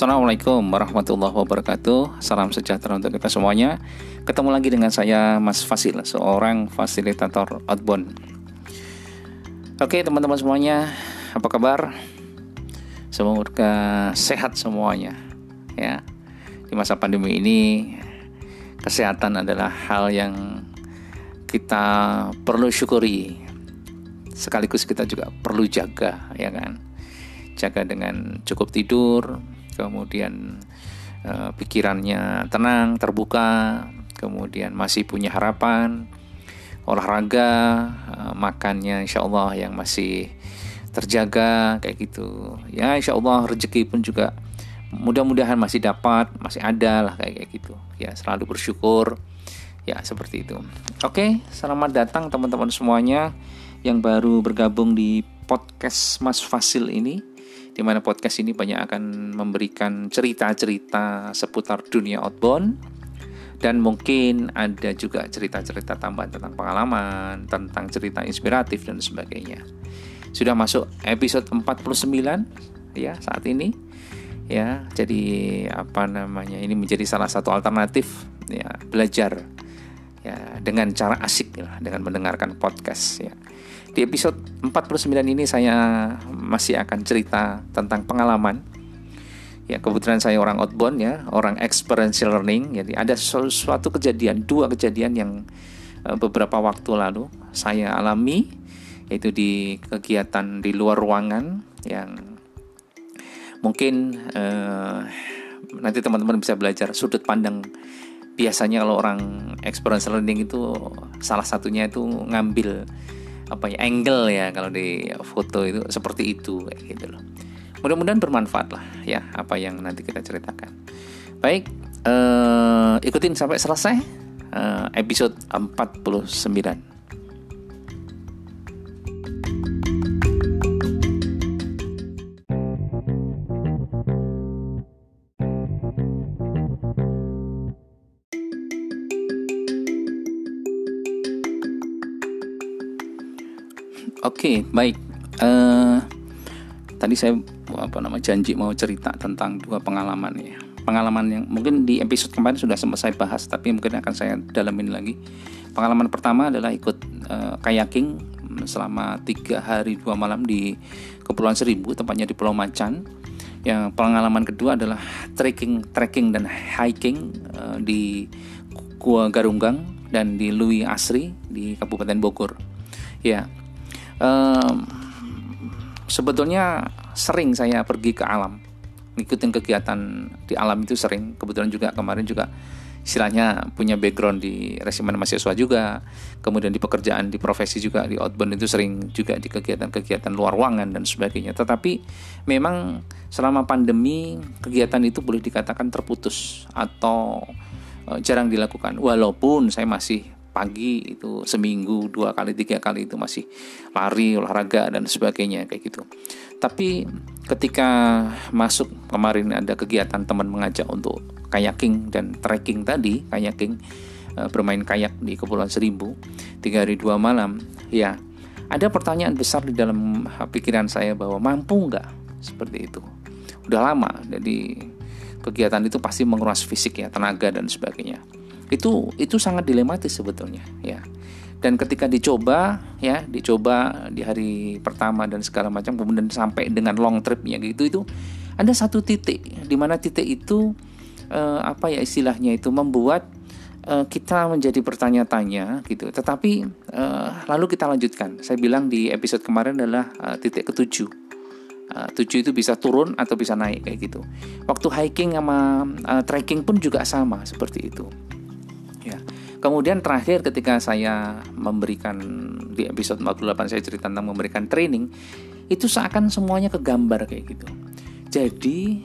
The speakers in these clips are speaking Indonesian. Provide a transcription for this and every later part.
Assalamualaikum warahmatullahi wabarakatuh. Salam sejahtera untuk kita semuanya. Ketemu lagi dengan saya Mas Fasil Seorang fasilitator outbound. Oke teman-teman semuanya Apa kabar? Semoga sehat semuanya Ya. Di masa pandemi ini Kesehatan adalah hal yang Kita perlu syukuri. Sekaligus kita juga perlu jaga Ya kan? Jaga dengan cukup tidur kemudian uh, pikirannya tenang, terbuka, kemudian masih punya harapan, olahraga, uh, makannya insya Allah yang masih terjaga kayak gitu. Ya insya Allah rezeki pun juga mudah-mudahan masih dapat, masih ada lah kayak, kayak gitu. Ya selalu bersyukur. Ya seperti itu. Oke, selamat datang teman-teman semuanya yang baru bergabung di podcast Mas Fasil ini di mana podcast ini banyak akan memberikan cerita-cerita seputar dunia outbound dan mungkin ada juga cerita-cerita tambahan tentang pengalaman, tentang cerita inspiratif dan sebagainya. Sudah masuk episode 49 ya saat ini. Ya, jadi apa namanya? Ini menjadi salah satu alternatif ya belajar ya dengan cara asik ya, dengan mendengarkan podcast ya. Di episode 49 ini saya masih akan cerita tentang pengalaman. Ya, kebetulan saya orang outbound ya, orang experiential learning. Jadi ada suatu kejadian, dua kejadian yang eh, beberapa waktu lalu saya alami yaitu di kegiatan di luar ruangan yang mungkin eh, nanti teman-teman bisa belajar sudut pandang biasanya kalau orang experiential learning itu salah satunya itu ngambil apa ya angle ya kalau di foto itu seperti itu kayak gitu loh. Mudah-mudahan bermanfaat lah ya apa yang nanti kita ceritakan. Baik eh, ikutin sampai selesai eh, episode 49 Oke, baik. Uh, tadi saya apa nama janji mau cerita tentang dua pengalaman ya. Pengalaman yang mungkin di episode kemarin sudah sempat saya bahas, tapi mungkin akan saya dalamin lagi. Pengalaman pertama adalah ikut uh, kayaking selama tiga hari dua malam di Kepulauan Seribu, tepatnya di Pulau Macan. Yang pengalaman kedua adalah trekking, trekking dan hiking uh, di Gua Garunggang dan di Lui Asri di Kabupaten Bogor. Ya, um, sebetulnya sering saya pergi ke alam. Ngikutin kegiatan di alam itu sering. Kebetulan juga kemarin juga istilahnya punya background di resimen mahasiswa juga. Kemudian di pekerjaan di profesi juga di outbound itu sering juga di kegiatan-kegiatan luar ruangan dan sebagainya. Tetapi memang selama pandemi kegiatan itu boleh dikatakan terputus atau uh, jarang dilakukan. Walaupun saya masih pagi itu seminggu dua kali tiga kali itu masih lari olahraga dan sebagainya kayak gitu. Tapi ketika masuk kemarin ada kegiatan teman mengajak untuk kayaking dan trekking tadi kayaking e, bermain kayak di Kepulauan Seribu tiga hari dua malam ya ada pertanyaan besar di dalam pikiran saya bahwa mampu nggak seperti itu? Udah lama jadi kegiatan itu pasti menguras fisik ya tenaga dan sebagainya itu itu sangat dilematis sebetulnya ya dan ketika dicoba ya dicoba di hari pertama dan segala macam kemudian sampai dengan long tripnya gitu itu ada satu titik di mana titik itu eh, apa ya istilahnya itu membuat eh, kita menjadi bertanya-tanya gitu tetapi eh, lalu kita lanjutkan saya bilang di episode kemarin adalah eh, titik ketujuh uh, tujuh itu bisa turun atau bisa naik kayak gitu. Waktu hiking sama uh, trekking pun juga sama seperti itu. Kemudian terakhir ketika saya memberikan di episode 48 saya cerita tentang memberikan training, itu seakan semuanya kegambar kayak gitu. Jadi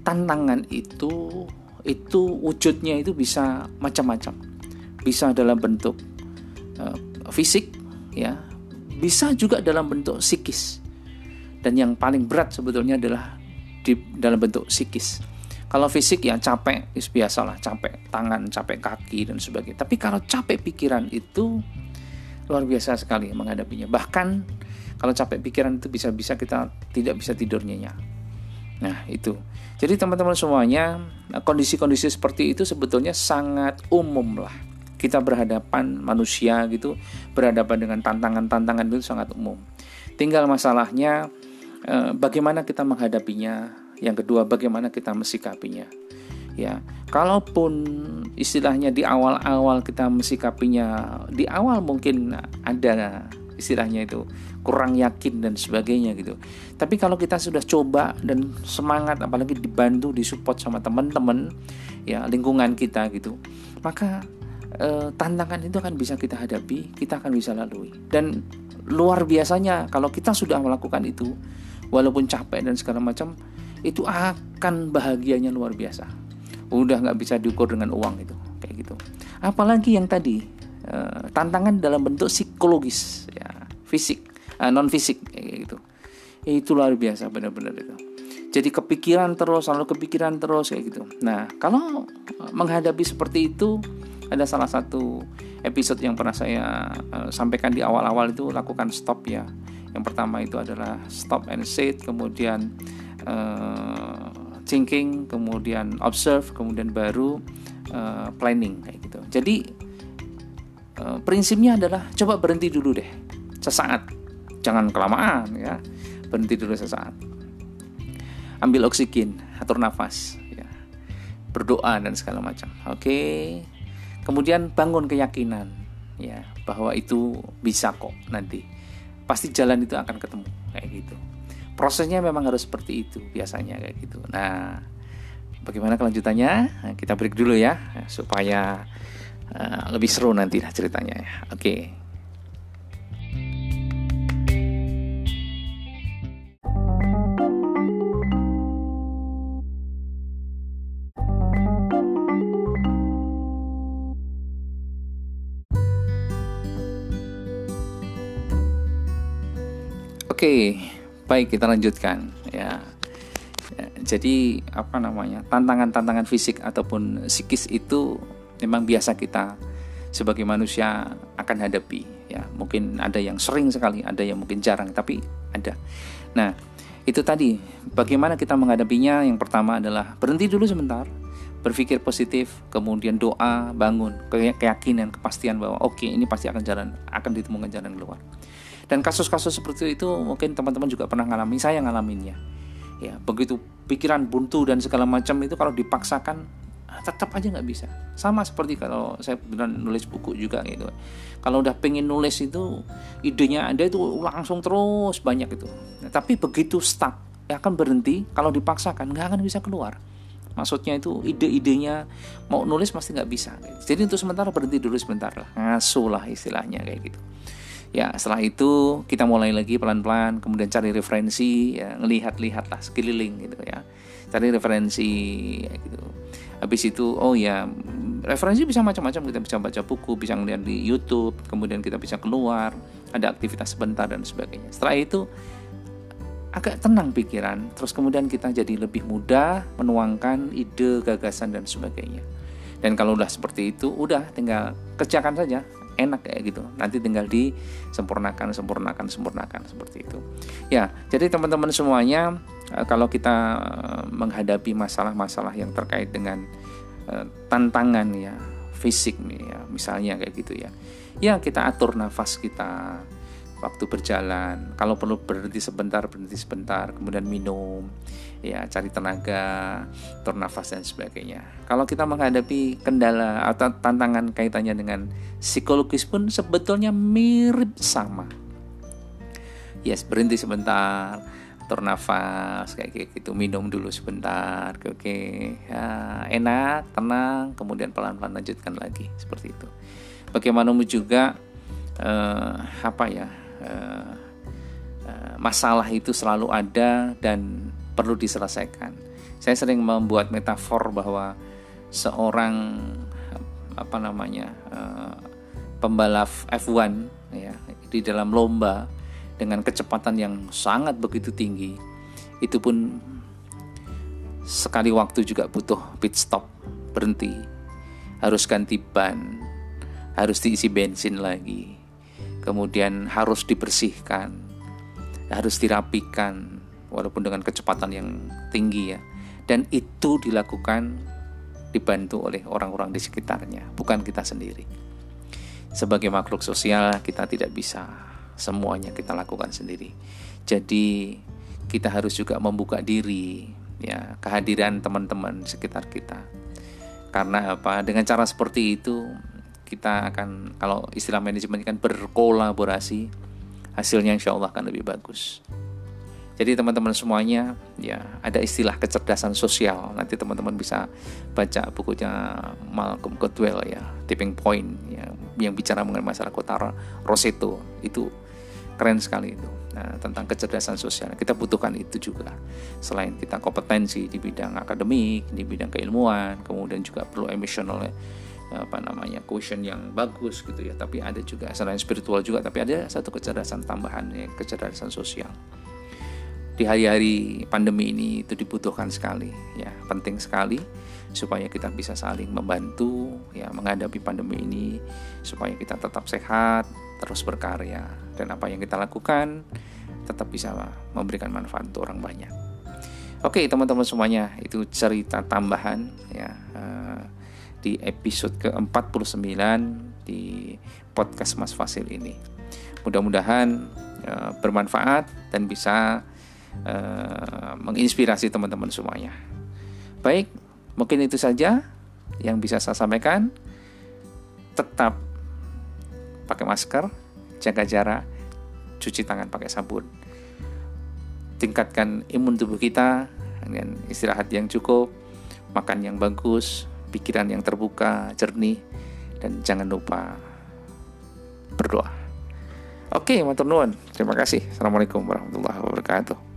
tantangan itu itu wujudnya itu bisa macam-macam. Bisa dalam bentuk uh, fisik ya, bisa juga dalam bentuk psikis. Dan yang paling berat sebetulnya adalah di dalam bentuk psikis kalau fisik ya capek, biasalah capek tangan, capek kaki dan sebagainya. Tapi kalau capek pikiran itu luar biasa sekali menghadapinya. Bahkan kalau capek pikiran itu bisa-bisa kita tidak bisa tidur nyenyak. Nah, itu. Jadi teman-teman semuanya, kondisi-kondisi seperti itu sebetulnya sangat umum lah. Kita berhadapan manusia gitu, berhadapan dengan tantangan-tantangan itu sangat umum. Tinggal masalahnya eh, bagaimana kita menghadapinya. Yang kedua, bagaimana kita mensikapinya. Ya, kalaupun istilahnya di awal-awal kita mensikapinya, di awal mungkin ada istilahnya itu kurang yakin dan sebagainya gitu. Tapi kalau kita sudah coba dan semangat apalagi dibantu disupport sama teman-teman ya lingkungan kita gitu, maka eh, tantangan itu akan bisa kita hadapi, kita akan bisa lalui. Dan luar biasanya kalau kita sudah melakukan itu walaupun capek dan segala macam itu akan bahagianya luar biasa. Udah nggak bisa diukur dengan uang itu kayak gitu. Apalagi yang tadi eh, tantangan dalam bentuk psikologis ya fisik uh, non fisik kayak gitu itu luar biasa benar-benar itu jadi kepikiran terus selalu kepikiran terus kayak gitu nah kalau menghadapi seperti itu ada salah satu episode yang pernah saya uh, sampaikan di awal-awal itu lakukan stop ya yang pertama itu adalah stop and sit kemudian uh, thinking kemudian observe kemudian baru uh, planning kayak gitu. Jadi uh, prinsipnya adalah coba berhenti dulu deh sesaat. Jangan kelamaan ya. Berhenti dulu sesaat. Ambil oksigen atur nafas ya. Berdoa dan segala macam oke? Kemudian bangun keyakinan ya bahwa itu bisa kok nanti. Pasti jalan itu akan ketemu kayak gitu prosesnya memang harus seperti itu biasanya kayak gitu. Nah bagaimana kelanjutannya? Kita break dulu ya supaya uh, lebih seru nanti lah ceritanya ya. Oke. Oke, baik kita lanjutkan ya. Jadi apa namanya tantangan-tantangan fisik ataupun psikis itu memang biasa kita sebagai manusia akan hadapi ya. Mungkin ada yang sering sekali, ada yang mungkin jarang, tapi ada. Nah itu tadi bagaimana kita menghadapinya. Yang pertama adalah berhenti dulu sebentar, berpikir positif, kemudian doa, bangun, keyakinan, kepastian bahwa oke okay, ini pasti akan jalan, akan ditemukan jalan keluar. Dan kasus-kasus seperti itu mungkin teman-teman juga pernah ngalamin, saya ngalaminnya. Ya, begitu pikiran buntu dan segala macam itu kalau dipaksakan tetap aja nggak bisa. Sama seperti kalau saya benar nulis buku juga gitu. Kalau udah pengen nulis itu idenya ada itu langsung terus banyak itu. Nah, tapi begitu stuck ya akan berhenti kalau dipaksakan nggak akan bisa keluar. Maksudnya itu ide-idenya mau nulis pasti nggak bisa. Jadi untuk sementara berhenti dulu sebentar lah, ngasuh lah istilahnya kayak gitu ya setelah itu kita mulai lagi pelan-pelan kemudian cari referensi ya ngelihat-lihat lah sekeliling gitu ya. Cari referensi ya, gitu. Habis itu oh ya referensi bisa macam-macam. Kita bisa baca buku bisa ngeliat di YouTube kemudian kita bisa keluar ada aktivitas sebentar dan sebagainya. Setelah itu agak tenang pikiran terus kemudian kita jadi lebih mudah menuangkan ide gagasan dan sebagainya. Dan kalau udah seperti itu udah tinggal kerjakan saja enak kayak gitu. Nanti tinggal disempurnakan sempurnakan sempurnakan seperti itu. Ya jadi teman-teman semuanya eh, kalau kita eh, menghadapi masalah-masalah yang terkait dengan uh, tantangan ya fisik nih ya misalnya kayak gitu ya ya kita atur nafas kita waktu berjalan. Kalau perlu berhenti sebentar berhenti sebentar kemudian minum ya cari tenaga tur nafas dan sebagainya. Kalau kita menghadapi kendala atau tantangan kaitannya dengan psikologis pun sebetulnya mirip sama. Yes berhenti sebentar tur nafas kayak gitu. Minum dulu sebentar oke oke ya, enak tenang kemudian pelan-pelan lanjutkan lagi seperti itu. Bagaimanapun juga eh, apa ya eh, eh, masalah itu selalu ada dan perlu diselesaikan. Saya sering membuat metafor bahwa seorang apa namanya uh, pembalap F1 ya di dalam lomba dengan kecepatan yang sangat begitu tinggi itu pun sekali waktu juga butuh pit stop berhenti harus ganti ban harus diisi bensin lagi kemudian harus dibersihkan harus dirapikan walaupun dengan kecepatan yang tinggi ya. Dan itu dilakukan dibantu oleh orang-orang di sekitarnya bukan kita sendiri. Sebagai makhluk sosial kita tidak bisa semuanya kita lakukan sendiri. Jadi kita harus juga membuka diri ya kehadiran teman-teman sekitar kita. Karena apa? Dengan cara seperti itu kita akan kalau istilah manajemen kan berkolaborasi hasilnya insya Allah akan lebih bagus jadi teman-teman semuanya ya ada istilah kecerdasan sosial. Nanti teman-teman bisa baca bukunya Malcolm Gladwell ya, Tipping Point ya, yang bicara mengenai masalah kota Roseto. Itu keren sekali itu. Nah, tentang kecerdasan sosial. Kita butuhkan itu juga. Selain kita kompetensi di bidang akademik, di bidang keilmuan, kemudian juga perlu emotional ya, apa namanya quotient yang bagus gitu ya. Tapi ada juga selain spiritual juga tapi ada satu kecerdasan tambahan ya kecerdasan sosial. Di hari-hari pandemi ini itu dibutuhkan sekali ya penting sekali supaya kita bisa saling membantu ya menghadapi pandemi ini supaya kita tetap sehat terus berkarya. Dan apa yang kita lakukan tetap bisa memberikan manfaat untuk orang banyak. Oke teman-teman semuanya itu cerita tambahan ya uh, di episode ke-49 di podcast Mas Fasil ini mudah-mudahan uh, bermanfaat dan bisa uh, menginspirasi teman-teman semuanya. Baik, mungkin itu saja yang bisa saya sampaikan. Tetap pakai masker, jaga jarak, cuci tangan pakai sabun. Tingkatkan imun tubuh kita dengan istirahat yang cukup, makan yang bagus, pikiran yang terbuka, jernih, dan jangan lupa berdoa. Oke, matur nuwun. Terima kasih. Assalamualaikum warahmatullahi wabarakatuh.